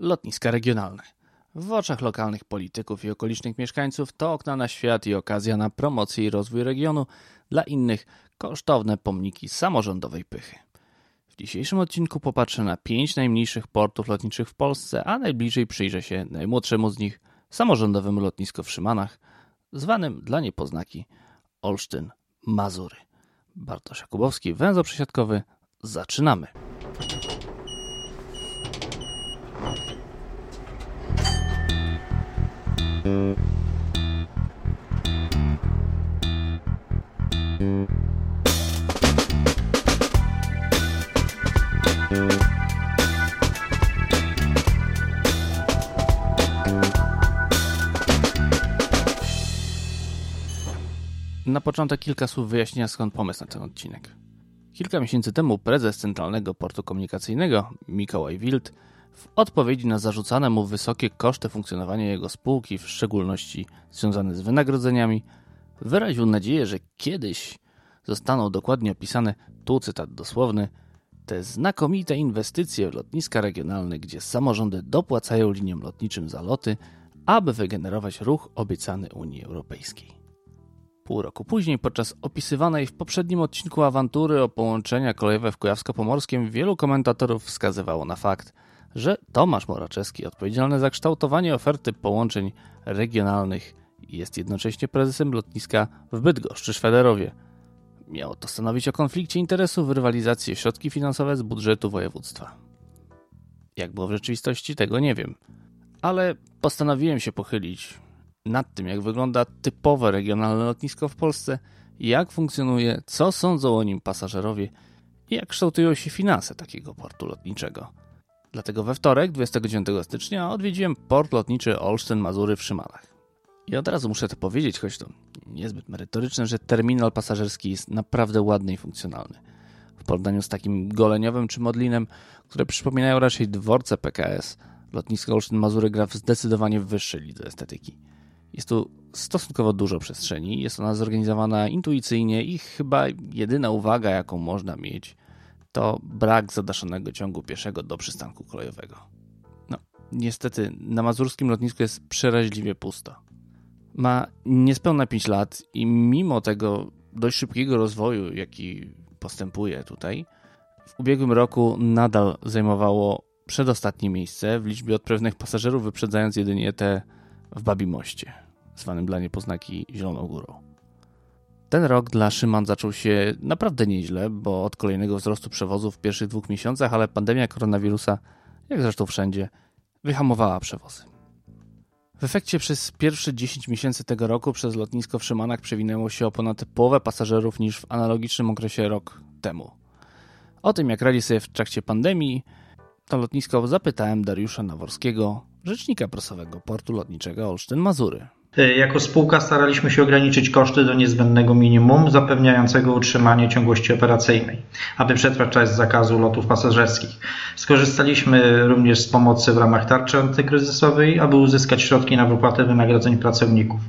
lotniska regionalne. W oczach lokalnych polityków i okolicznych mieszkańców to okna na świat i okazja na promocję i rozwój regionu, dla innych kosztowne pomniki samorządowej pychy. W dzisiejszym odcinku popatrzę na pięć najmniejszych portów lotniczych w Polsce, a najbliżej przyjrzę się najmłodszemu z nich, samorządowemu lotnisku w Szymanach, zwanym dla niepoznaki Olsztyn Mazury. Bartosz Jakubowski, węzeł przesiadkowy. Zaczynamy. Na początek kilka słów wyjaśnienia skąd pomysł na ten odcinek. Kilka miesięcy temu prezes Centralnego Portu Komunikacyjnego, Mikołaj Wild, w odpowiedzi na zarzucane mu wysokie koszty funkcjonowania jego spółki, w szczególności związane z wynagrodzeniami, wyraził nadzieję, że kiedyś zostaną dokładnie opisane, tu cytat dosłowny, te znakomite inwestycje w lotniska regionalne, gdzie samorządy dopłacają liniom lotniczym za loty, aby wygenerować ruch obiecany Unii Europejskiej. Pół roku później, podczas opisywanej w poprzednim odcinku awantury o połączenia kolejowe w Kujawsko-Pomorskiem, wielu komentatorów wskazywało na fakt, że Tomasz Moraczewski, odpowiedzialny za kształtowanie oferty połączeń regionalnych, jest jednocześnie prezesem lotniska w Bydgoszczy Szwederowie. Miało to stanowić o konflikcie interesów rywalizacji środki finansowe z budżetu województwa. Jak było w rzeczywistości, tego nie wiem. Ale postanowiłem się pochylić nad tym, jak wygląda typowe regionalne lotnisko w Polsce, jak funkcjonuje, co sądzą o nim pasażerowie i jak kształtują się finanse takiego portu lotniczego. Dlatego we wtorek, 29 stycznia, odwiedziłem port lotniczy Olsztyn-Mazury w Szymanach. I od razu muszę to powiedzieć, choć to niezbyt merytoryczne, że terminal pasażerski jest naprawdę ładny i funkcjonalny. W porównaniu z takim goleniowym czy modlinem, które przypominają raczej dworce PKS, lotnisko Olsztyn-Mazury gra w zdecydowanie wyższej lidze estetyki. Jest tu stosunkowo dużo przestrzeni, jest ona zorganizowana intuicyjnie i chyba jedyna uwaga, jaką można mieć, to brak zadaszonego ciągu pieszego do przystanku kolejowego. No, niestety na mazurskim lotnisku jest przeraźliwie pusto. Ma niespełna 5 lat i mimo tego dość szybkiego rozwoju, jaki postępuje tutaj, w ubiegłym roku nadal zajmowało przedostatnie miejsce w liczbie odprawnych pasażerów, wyprzedzając jedynie te w Babimoście, zwanym dla niepoznaki Zieloną Górą. Ten rok dla Szyman zaczął się naprawdę nieźle, bo od kolejnego wzrostu przewozów w pierwszych dwóch miesiącach, ale pandemia koronawirusa, jak zresztą wszędzie, wyhamowała przewozy. W efekcie przez pierwsze 10 miesięcy tego roku przez lotnisko w Szymanach przewinęło się o ponad połowę pasażerów niż w analogicznym okresie rok temu. O tym, jak radzi sobie w trakcie pandemii, to lotnisko zapytałem Dariusza Naworskiego, rzecznika prasowego portu lotniczego Olsztyn-Mazury. Jako spółka staraliśmy się ograniczyć koszty do niezbędnego minimum, zapewniającego utrzymanie ciągłości operacyjnej, aby przetrwać czas zakazu lotów pasażerskich. Skorzystaliśmy również z pomocy w ramach tarczy antykryzysowej, aby uzyskać środki na wypłatę wynagrodzeń pracowników.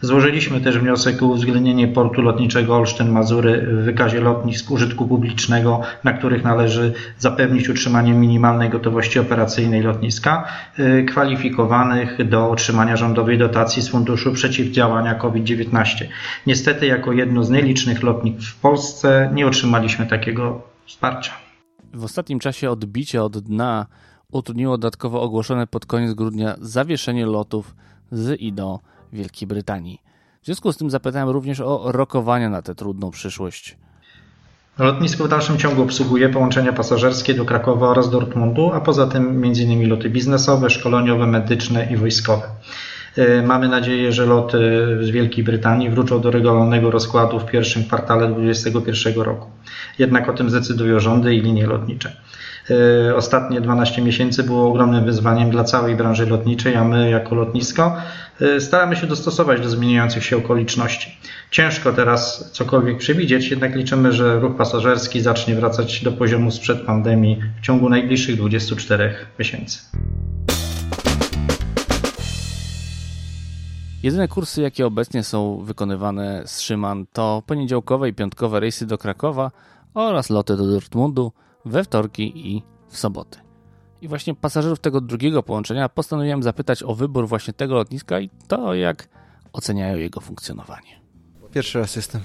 Złożyliśmy też wniosek o uwzględnienie portu lotniczego Olsztyn-Mazury w wykazie lotnisk użytku publicznego, na których należy zapewnić utrzymanie minimalnej gotowości operacyjnej lotniska, e, kwalifikowanych do otrzymania rządowej dotacji z funduszu Funduszu Przeciwdziałania COVID-19. Niestety, jako jedno z nielicznych lotnisk w Polsce, nie otrzymaliśmy takiego wsparcia. W ostatnim czasie odbicie od dna utrudniło dodatkowo ogłoszone pod koniec grudnia zawieszenie lotów z i do Wielkiej Brytanii. W związku z tym zapytałem również o rokowania na tę trudną przyszłość. Lotnisko w dalszym ciągu obsługuje połączenia pasażerskie do Krakowa oraz Dortmundu, a poza tym m.in. loty biznesowe, szkoleniowe, medyczne i wojskowe. E, mamy nadzieję, że loty z Wielkiej Brytanii wrócą do regularnego rozkładu w pierwszym kwartale 2021 roku. Jednak o tym zdecydują rządy i linie lotnicze. E, ostatnie 12 miesięcy było ogromnym wyzwaniem dla całej branży lotniczej, a my jako lotnisko e, staramy się dostosować do zmieniających się okoliczności. Ciężko teraz cokolwiek przewidzieć, jednak liczymy, że ruch pasażerski zacznie wracać do poziomu sprzed pandemii w ciągu najbliższych 24 miesięcy. Jedyne kursy, jakie obecnie są wykonywane z Szyman, to poniedziałkowe i piątkowe rejsy do Krakowa oraz loty do Dortmundu we wtorki i w soboty. I właśnie pasażerów tego drugiego połączenia postanowiłem zapytać o wybór właśnie tego lotniska i to, jak oceniają jego funkcjonowanie. Pierwszy raz jestem.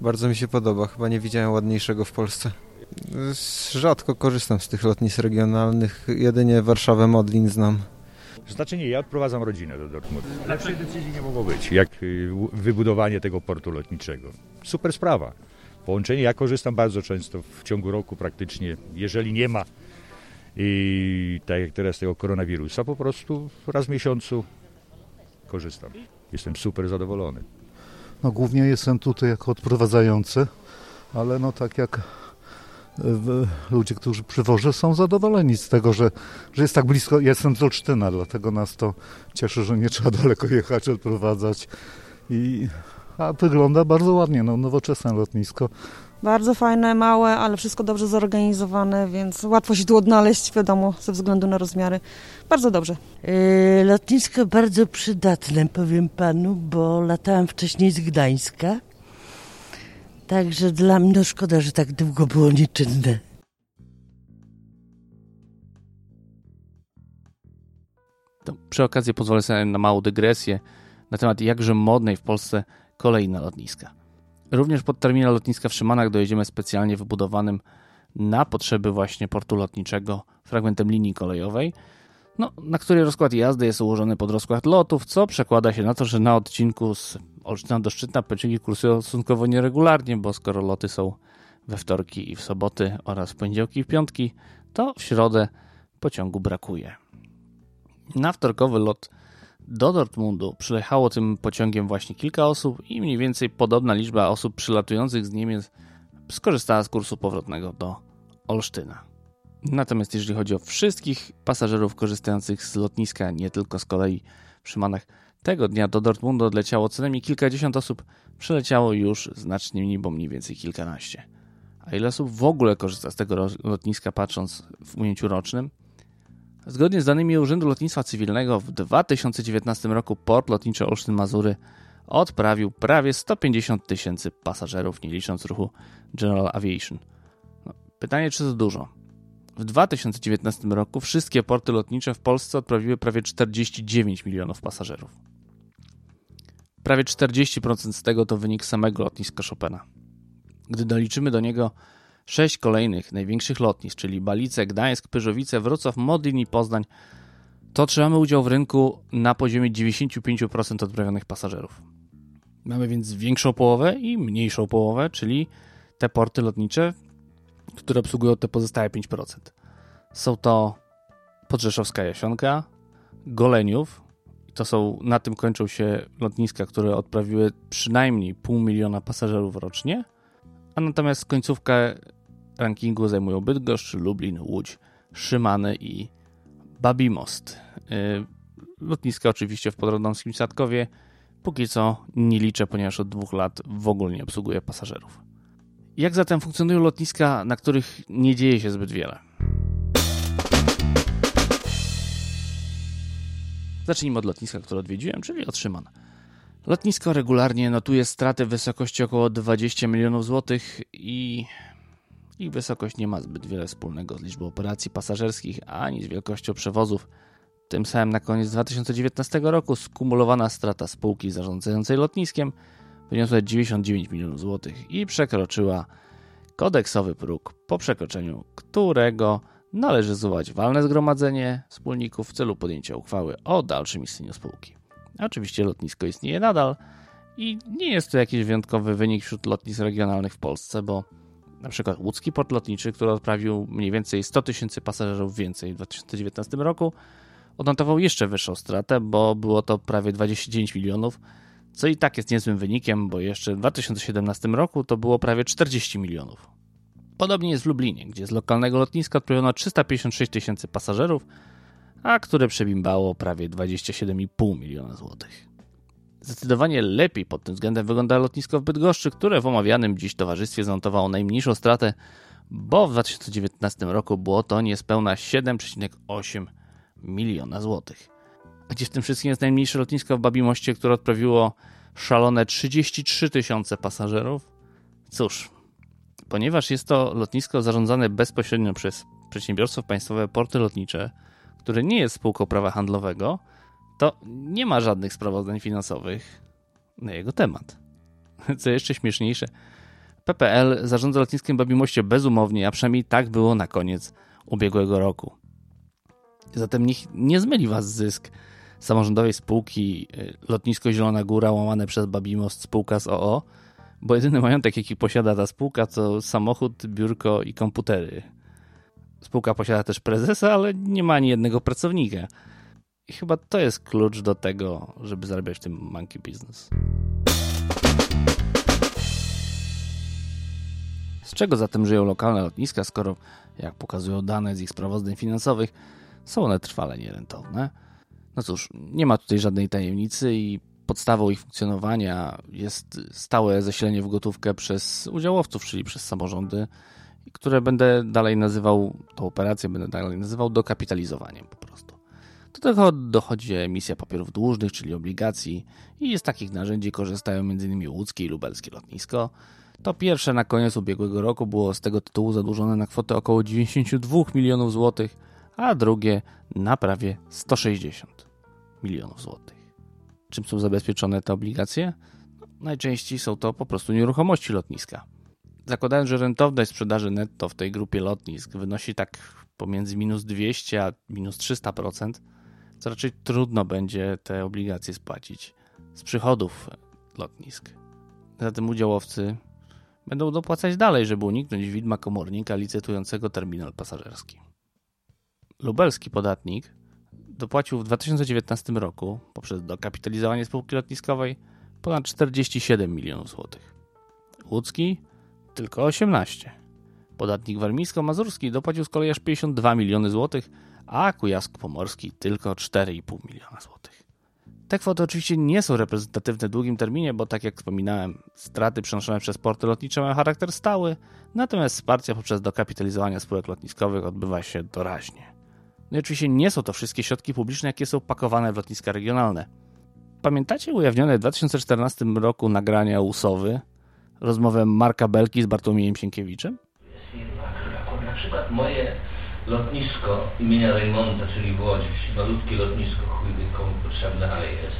Bardzo mi się podoba. Chyba nie widziałem ładniejszego w Polsce. Rzadko korzystam z tych lotnisk regionalnych. Jedynie Warszawę Modlin znam. Znaczy nie, ja odprowadzam rodzinę do Dortmundu. Lepszej decyzji nie mogło być, jak y, wybudowanie tego portu lotniczego. Super sprawa. Połączenie, ja korzystam bardzo często w ciągu roku praktycznie, jeżeli nie ma i tak jak teraz tego koronawirusa, po prostu raz w miesiącu korzystam. Jestem super zadowolony. No głównie jestem tutaj jako odprowadzający, ale no tak jak ludzie, którzy przywożę są zadowoleni z tego, że, że jest tak blisko. Ja jestem z Olsztyna, dlatego nas to cieszy, że nie trzeba daleko jechać, odprowadzać. I, a wygląda bardzo ładnie, no, nowoczesne lotnisko. Bardzo fajne, małe, ale wszystko dobrze zorganizowane, więc łatwo się tu odnaleźć, wiadomo, ze względu na rozmiary. Bardzo dobrze. Yy, lotnisko bardzo przydatne, powiem panu, bo latałam wcześniej z Gdańska Także dla mnie szkoda, że tak długo było nieczynne. To przy okazji pozwolę sobie na małą dygresję na temat jakże modnej w Polsce kolei na lotniska. Również pod terminal lotniska w Szymanach dojedziemy specjalnie wybudowanym na potrzeby właśnie portu lotniczego fragmentem linii kolejowej, no, na której rozkład jazdy jest ułożony pod rozkład lotów, co przekłada się na to, że na odcinku z Olsztyna do Szczytna pociągi kursują stosunkowo nieregularnie, bo skoro loty są we wtorki i w soboty oraz w poniedziałki i w piątki, to w środę pociągu brakuje. Na wtorkowy lot do Dortmundu przylechało tym pociągiem właśnie kilka osób i mniej więcej podobna liczba osób przylatujących z Niemiec skorzystała z kursu powrotnego do Olsztyna. Natomiast jeżeli chodzi o wszystkich pasażerów korzystających z lotniska, nie tylko z kolei w Szymanach, tego dnia do Dortmundu odleciało co najmniej kilkadziesiąt osób, przyleciało już znacznie mniej, bo mniej więcej kilkanaście. A ile osób w ogóle korzysta z tego lotniska, patrząc w ujęciu rocznym? Zgodnie z danymi Urzędu Lotnictwa Cywilnego w 2019 roku port lotniczy Olsztyn-Mazury odprawił prawie 150 tysięcy pasażerów, nie licząc ruchu General Aviation. No, pytanie, czy to dużo? W 2019 roku wszystkie porty lotnicze w Polsce odprawiły prawie 49 milionów pasażerów. Prawie 40% z tego to wynik samego lotniska Chopina. Gdy doliczymy do niego sześć kolejnych największych lotnisk, czyli Balice, Gdańsk, Pyżowice, Wrocław, Modlin i Poznań, to trzymamy udział w rynku na poziomie 95% odprawionych pasażerów. Mamy więc większą połowę i mniejszą połowę, czyli te porty lotnicze, które obsługują te pozostałe 5%. Są to Podrzeszowska Jasionka, Goleniów, to są, na tym kończą się lotniska, które odprawiły przynajmniej pół miliona pasażerów rocznie, a natomiast końcówkę rankingu zajmują Bydgoszcz, Lublin, Łódź, Szymany i Babimost. Y, lotniska oczywiście w Podrodomskim Sadkowie póki co nie liczę, ponieważ od dwóch lat w ogóle nie obsługuje pasażerów. Jak zatem funkcjonują lotniska, na których nie dzieje się zbyt wiele? Zacznijmy od lotniska, które odwiedziłem, czyli od. Lotnisko regularnie notuje straty w wysokości około 20 milionów złotych i ich wysokość nie ma zbyt wiele wspólnego z liczbą operacji pasażerskich ani z wielkością przewozów. Tym samym na koniec 2019 roku skumulowana strata spółki zarządzającej lotniskiem wyniosła 99 milionów złotych i przekroczyła kodeksowy próg, po przekroczeniu którego należy zwołać walne zgromadzenie wspólników w celu podjęcia uchwały o dalszym istnieniu spółki. Oczywiście lotnisko istnieje nadal i nie jest to jakiś wyjątkowy wynik wśród lotnisk regionalnych w Polsce, bo na przykład łódzki port lotniczy, który odprawił mniej więcej 100 tysięcy pasażerów więcej w 2019 roku, odnotował jeszcze wyższą stratę, bo było to prawie 29 milionów, co i tak jest niezłym wynikiem, bo jeszcze w 2017 roku to było prawie 40 milionów. Podobnie jest w Lublinie, gdzie z lokalnego lotniska odprawiono 356 tysięcy pasażerów, a które przebimbało prawie 27,5 miliona złotych. Zdecydowanie lepiej pod tym względem wygląda lotnisko w Bydgoszczy, które w omawianym dziś towarzystwie zanotowało najmniejszą stratę, bo w 2019 roku było to niespełna 7,8 miliona złotych. Gdzie w tym wszystkim jest najmniejsze lotnisko w Babimoście, które odprawiło szalone 33 tysiące pasażerów? Cóż, ponieważ jest to lotnisko zarządzane bezpośrednio przez przedsiębiorstwo państwowe Porty Lotnicze, które nie jest spółką prawa handlowego, to nie ma żadnych sprawozdań finansowych na jego temat. Co jeszcze śmieszniejsze, PPL zarządza lotniskiem Babimoście bezumownie, a przynajmniej tak było na koniec ubiegłego roku. Zatem niech nie zmyli was zysk samorządowej spółki y, Lotnisko Zielona Góra łamane przez Babimost spółka z OO, bo jedyny majątek jaki posiada ta spółka to samochód, biurko i komputery. Spółka posiada też prezesa, ale nie ma ani jednego pracownika. I chyba to jest klucz do tego, żeby zarabiać w tym monkey business. Z czego zatem żyją lokalne lotniska, skoro, jak pokazują dane z ich sprawozdań finansowych, są one trwale nierentowne? No cóż, nie ma tutaj żadnej tajemnicy i podstawą ich funkcjonowania jest stałe zasilenie w gotówkę przez udziałowców, czyli przez samorządy, które będę dalej nazywał, tą operację będę dalej nazywał dokapitalizowaniem po prostu. Do tego dochodzi emisja papierów dłużnych, czyli obligacji i z takich narzędzi korzystają m.in. łódzkie i lubelskie lotnisko. To pierwsze na koniec ubiegłego roku było z tego tytułu zadłużone na kwotę około 92 milionów złotych, a drugie na prawie 160 milionów złotych. Czym są zabezpieczone te obligacje? No, najczęściej są to po prostu nieruchomości lotniska. Zakładając, że rentowność sprzedaży netto w tej grupie lotnisk wynosi tak pomiędzy minus 200 a minus 300%, to raczej trudno będzie te obligacje spłacić z przychodów lotnisk. Zatem udziałowcy będą dopłacać dalej, żeby uniknąć widma komornika licytującego terminal pasażerski. Lubelski podatnik dopłacił w 2019 roku poprzez dokapitalizowanie spółki lotniskowej ponad 47 milionów złotych. Łódzki tylko 18. Podatnik warmińsko-mazurski dopłacił z kolei aż 52 miliony złotych, a Kujawsk-Pomorski tylko 4,5 miliona złotych. Te kwoty oczywiście nie są reprezentatywne w długim terminie, bo tak jak wspominałem, straty przenoszone przez porty lotnicze mają charakter stały, natomiast wsparcie poprzez dokapitalizowanie spółek lotniskowych odbywa się doraźnie. No i oczywiście nie są to wszystkie środki publiczne, jakie są pakowane w lotniska regionalne. Pamiętacie ujawnione w 2014 roku nagrania Usowy, rozmowę Marka Belki z Bartłomiejem Sienkiewiczem? Na przykład moje lotnisko imienia Raymonda, czyli w Łodzi, malutkie lotnisko, chuj komu potrzebne, ale jest.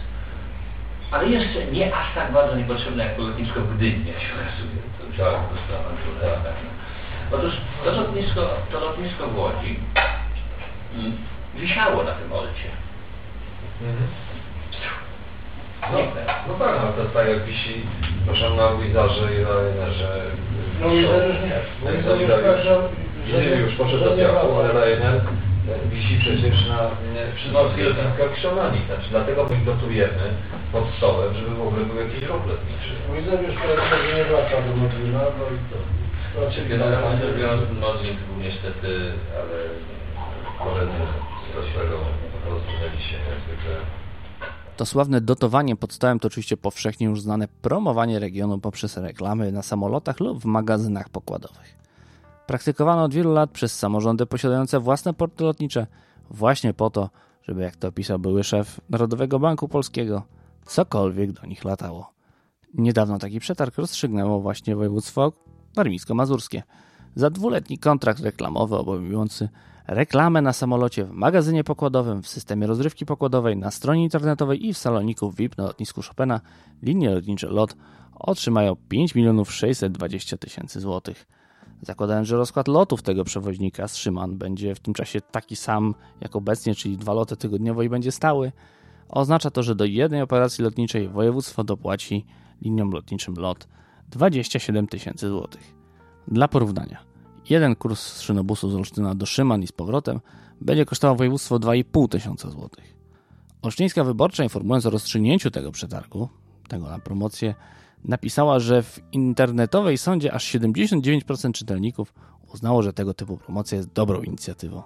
Ale jeszcze nie aż tak bardzo niepotrzebne jak lotnisko w Gdyni, jak się okazuje. To tak. sprawa, Otóż to lotnisko, to lotnisko w Łodzi wisiało na tym olcie. Mhm. No, no tak, no to tak jak wisi, proszę na Wizarze i na Rynerze. No Wizar już nie. No i Wizar już że nie, nie- już poszedł że do piachu, ale Ryanair wisi przecież na przydmorskich lotniskach Krzonani. Znaczy dlatego my dotujemy pod stołem, żeby w ogóle był jakiś ruch lotniczy. Wizar już teraz nie wraca do Modlina, no i to. Generalnie biorąc, Modlin był niestety, ale koledzy z rozwinęli się niezwykle To sławne dotowanie pod stołem to oczywiście powszechnie już znane promowanie regionu poprzez reklamy na samolotach lub w magazynach pokładowych. Praktykowano od wielu lat przez samorządy posiadające własne porty lotnicze właśnie po to, żeby jak to opisał były szef Narodowego Banku Polskiego, cokolwiek do nich latało. Niedawno taki przetarg rozstrzygnęło właśnie województwo warmińsko-mazurskie za dwuletni kontrakt reklamowy obejmujący reklamę na samolocie, w magazynie pokładowym, w systemie rozrywki pokładowej, na stronie internetowej i w saloniku VIP na lotnisku Chopina linie lotnicze LOT otrzymają 5 milionów 620 tysięcy złotych. Zakładając, że rozkład lotów tego przewoźnika z Szyman będzie w tym czasie taki sam jak obecnie, czyli dwa loty tygodniowo i będzie stały, oznacza to, że do jednej operacji lotniczej województwo dopłaci liniom lotniczym LOT 27 tysięcy złotych. Dla porównania, jeden kurs z szynobusu z Olsztyna do Szyman i z powrotem będzie kosztował województwo 2,5 tysiąca złotych. Olsztyńska Wyborcza informując o rozstrzygnięciu tego przetargu, tego na promocję, napisała, że w internetowej sądzie aż 79% czytelników uznało, że tego typu promocja jest dobrą inicjatywą.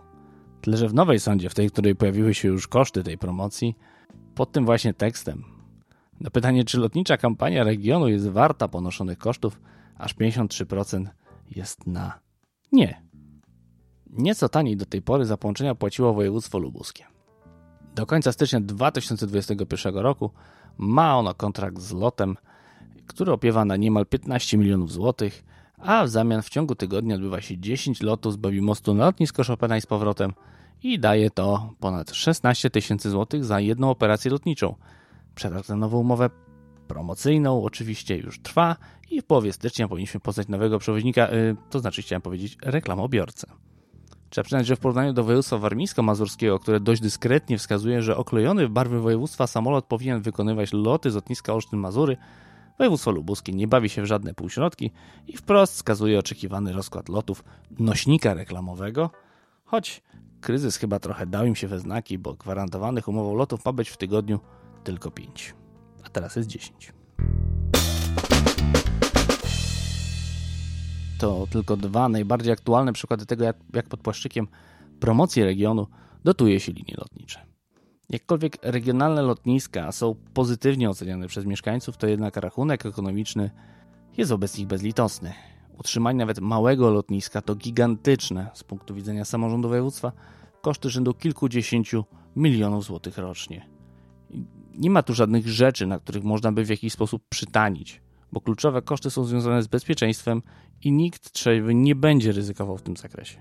Tyle, że w nowej sądzie, w tej, w której pojawiły się już koszty tej promocji, pod tym właśnie tekstem, na pytanie, czy lotnicza kampania regionu jest warta ponoszonych kosztów, aż 53% jest na nie. Nieco taniej do tej pory za połączenia płaciło województwo lubuskie. Do końca stycznia 2021 roku ma ono kontrakt z lotem, który opiewa na niemal 15 milionów złotych, a w zamian w ciągu tygodnia odbywa się 10 lotów z Babymostu na lotnisko Chopina i z powrotem i daje to ponad 16 tysięcy złotych za jedną operację lotniczą. Przetarg na nową umowę promocyjną oczywiście już trwa i w połowie stycznia powinniśmy poznać nowego przewoźnika, yy, to znaczy chciałem powiedzieć reklamobiorcę. Trzeba przyznać, że w porównaniu do województwa warmińsko-mazurskiego, które dość dyskretnie wskazuje, że oklejony w barwy województwa samolot powinien wykonywać loty z lotniska Olsztyn-Mazury, województwo lubuskie nie bawi się w żadne półśrodki i wprost wskazuje oczekiwany rozkład lotów nośnika reklamowego, choć kryzys chyba trochę dał im się we znaki, bo gwarantowanych umową lotów ma być w tygodniu tylko 5, a teraz jest 10. To tylko dwa najbardziej aktualne przykłady tego, jak, jak pod płaszczykiem promocji regionu dotuje się linie lotnicze. Jakkolwiek regionalne lotniska są pozytywnie oceniane przez mieszkańców, to jednak rachunek ekonomiczny jest wobec nich bezlitosny. Utrzymanie nawet małego lotniska to gigantyczne z punktu widzenia samorządu województwa koszty rzędu kilkudziesięciu milionów złotych rocznie. Nie ma tu żadnych rzeczy, na których można by w jakiś sposób przytanić, bo kluczowe koszty są związane z bezpieczeństwem i nikt trzeźwy nie będzie ryzykował w tym zakresie.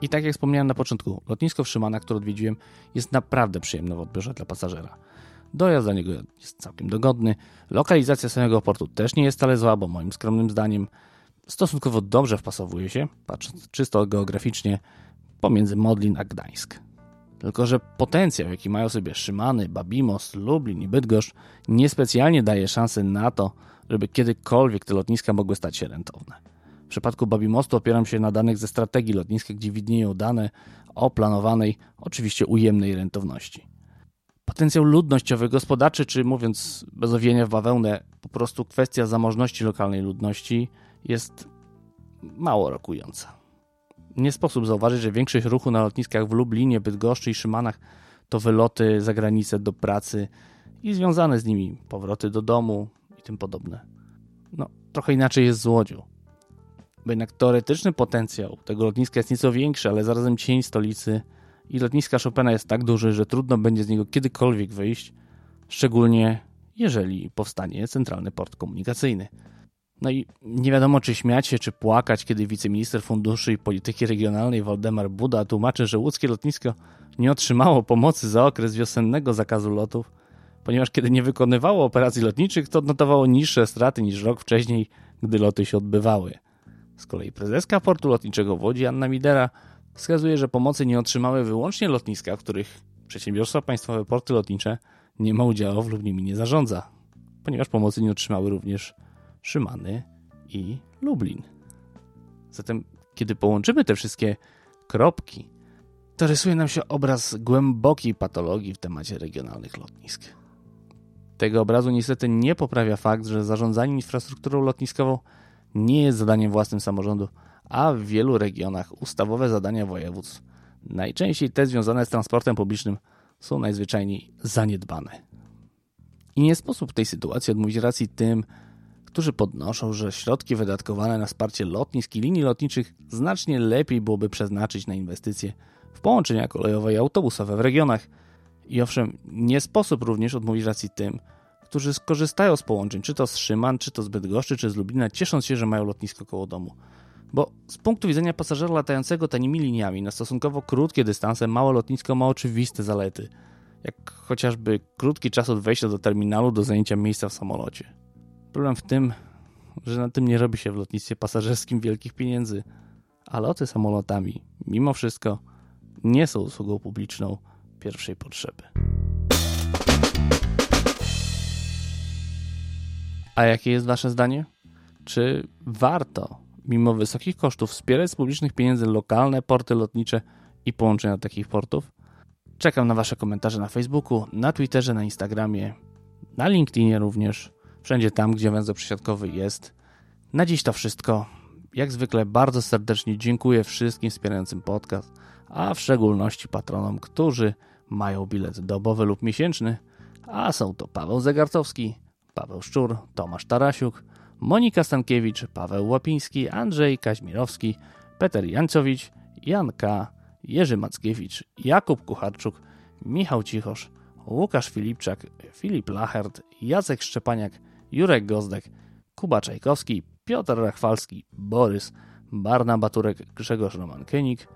I tak jak wspomniałem na początku, lotnisko w Szymana, które odwiedziłem, jest naprawdę przyjemne w odbiorze dla pasażera. Dojazd do niego jest całkiem dogodny, lokalizacja samego portu też nie jest wcale zła, bo moim skromnym zdaniem stosunkowo dobrze wpasowuje się, patrząc czysto geograficznie, pomiędzy Modlin a Gdańsk. Tylko, że potencjał, jaki mają sobie Szymany, Babimos, Lublin i Bydgoszcz, niespecjalnie daje szansy na to, żeby kiedykolwiek te lotniska mogły stać się rentowne. W przypadku Babimostu opieram się na danych ze strategii lotniskiej, gdzie widnieją dane o planowanej, oczywiście ujemnej rentowności. Potencjał ludnościowy, gospodarczy, czy mówiąc bez owienia w bawełnę, po prostu kwestia zamożności lokalnej ludności jest mało rokująca. Nie sposób zauważyć, że większość ruchu na lotniskach w Lublinie, Bydgoszczy i Szymanach to wyloty za granicę do pracy i związane z nimi powroty do domu i tym podobne. No, trochę inaczej jest z Łodzią. Bo jednak teoretyczny potencjał tego lotniska jest nieco większy, ale zarazem cień stolicy i lotniska Chopina jest tak duży, że trudno będzie z niego kiedykolwiek wyjść, szczególnie jeżeli powstanie centralny port komunikacyjny. No i nie wiadomo, czy śmiać się, czy płakać, kiedy wiceminister funduszy i polityki regionalnej Waldemar Buda tłumaczy, że łódzkie lotnisko nie otrzymało pomocy za okres wiosennego zakazu lotów, ponieważ kiedy nie wykonywało operacji lotniczych, to odnotowało niższe straty niż rok wcześniej, gdy loty się odbywały. Z kolei prezeska portu lotniczego w Łodzi, Anna Midera, wskazuje, że pomocy nie otrzymały wyłącznie lotniska, w których przedsiębiorstwa państwowe porty lotnicze nie ma udziału lub nimi nie zarządza, ponieważ pomocy nie otrzymały również Szymany i Lublin. Zatem, kiedy połączymy te wszystkie kropki, to rysuje nam się obraz głębokiej patologii w temacie regionalnych lotnisk. Tego obrazu niestety nie poprawia fakt, że zarządzanie infrastrukturą lotniskową nie jest zadaniem własnym samorządu, a w wielu regionach ustawowe zadania województw, najczęściej te związane z transportem publicznym, są najzwyczajniej zaniedbane. I nie sposób w tej sytuacji odmówić racji tym, którzy podnoszą, że środki wydatkowane na wsparcie lotnisk i linii lotniczych znacznie lepiej byłoby przeznaczyć na inwestycje w połączenia kolejowe i autobusowe w regionach. I owszem, nie sposób również odmówić racji tym, którzy skorzystają z połączeń, czy to z Szyman, czy to z Bydgoszczy, czy z Lublina, ciesząc się, że mają lotnisko koło domu. Bo z punktu widzenia pasażera latającego tanimi liniami na stosunkowo krótkie dystanse małe lotnisko ma oczywiste zalety, jak chociażby krótki czas od wejścia do terminalu do zajęcia miejsca w samolocie. Problem w tym, że na tym nie robi się w lotnictwie pasażerskim wielkich pieniędzy, a loty samolotami, mimo wszystko, nie są usługą publiczną pierwszej potrzeby. A jakie jest Wasze zdanie? Czy warto, mimo wysokich kosztów, wspierać z publicznych pieniędzy lokalne porty lotnicze i połączenia takich portów? Czekam na Wasze komentarze na Facebooku, na Twitterze, na Instagramie, na LinkedInie również, wszędzie tam, gdzie węzeł przesiadkowy jest. Na dziś to wszystko. Jak zwykle bardzo serdecznie dziękuję wszystkim wspierającym podcast, a w szczególności patronom, którzy mają bilet dobowy lub miesięczny, a są to Paweł Zegarcowski, Paweł Szczur, Tomasz Tarasiuk, Monika Stankiewicz, Paweł Łapiński, Andrzej Kaźmirowski, Peter Jancowicz, Jan K., Jerzy Mackiewicz, Jakub Kucharczuk, Michał Cichosz, Łukasz Filipczak, Filip Lachert, Jacek Szczepaniak, Jurek Gozdek, Kuba Czajkowski, Piotr Rachwalski, Borys, Barna Baturek, Grzegorz Roman-Kenik,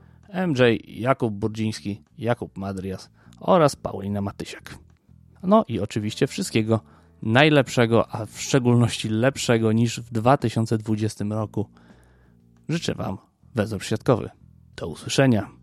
MJ, Jakub Burdziński, Jakub Madrias oraz Paulina Matysiak. No i oczywiście wszystkiego najlepszego, a w szczególności lepszego niż w 2020 roku. Życzę Wam wezór świadkowy. Do usłyszenia.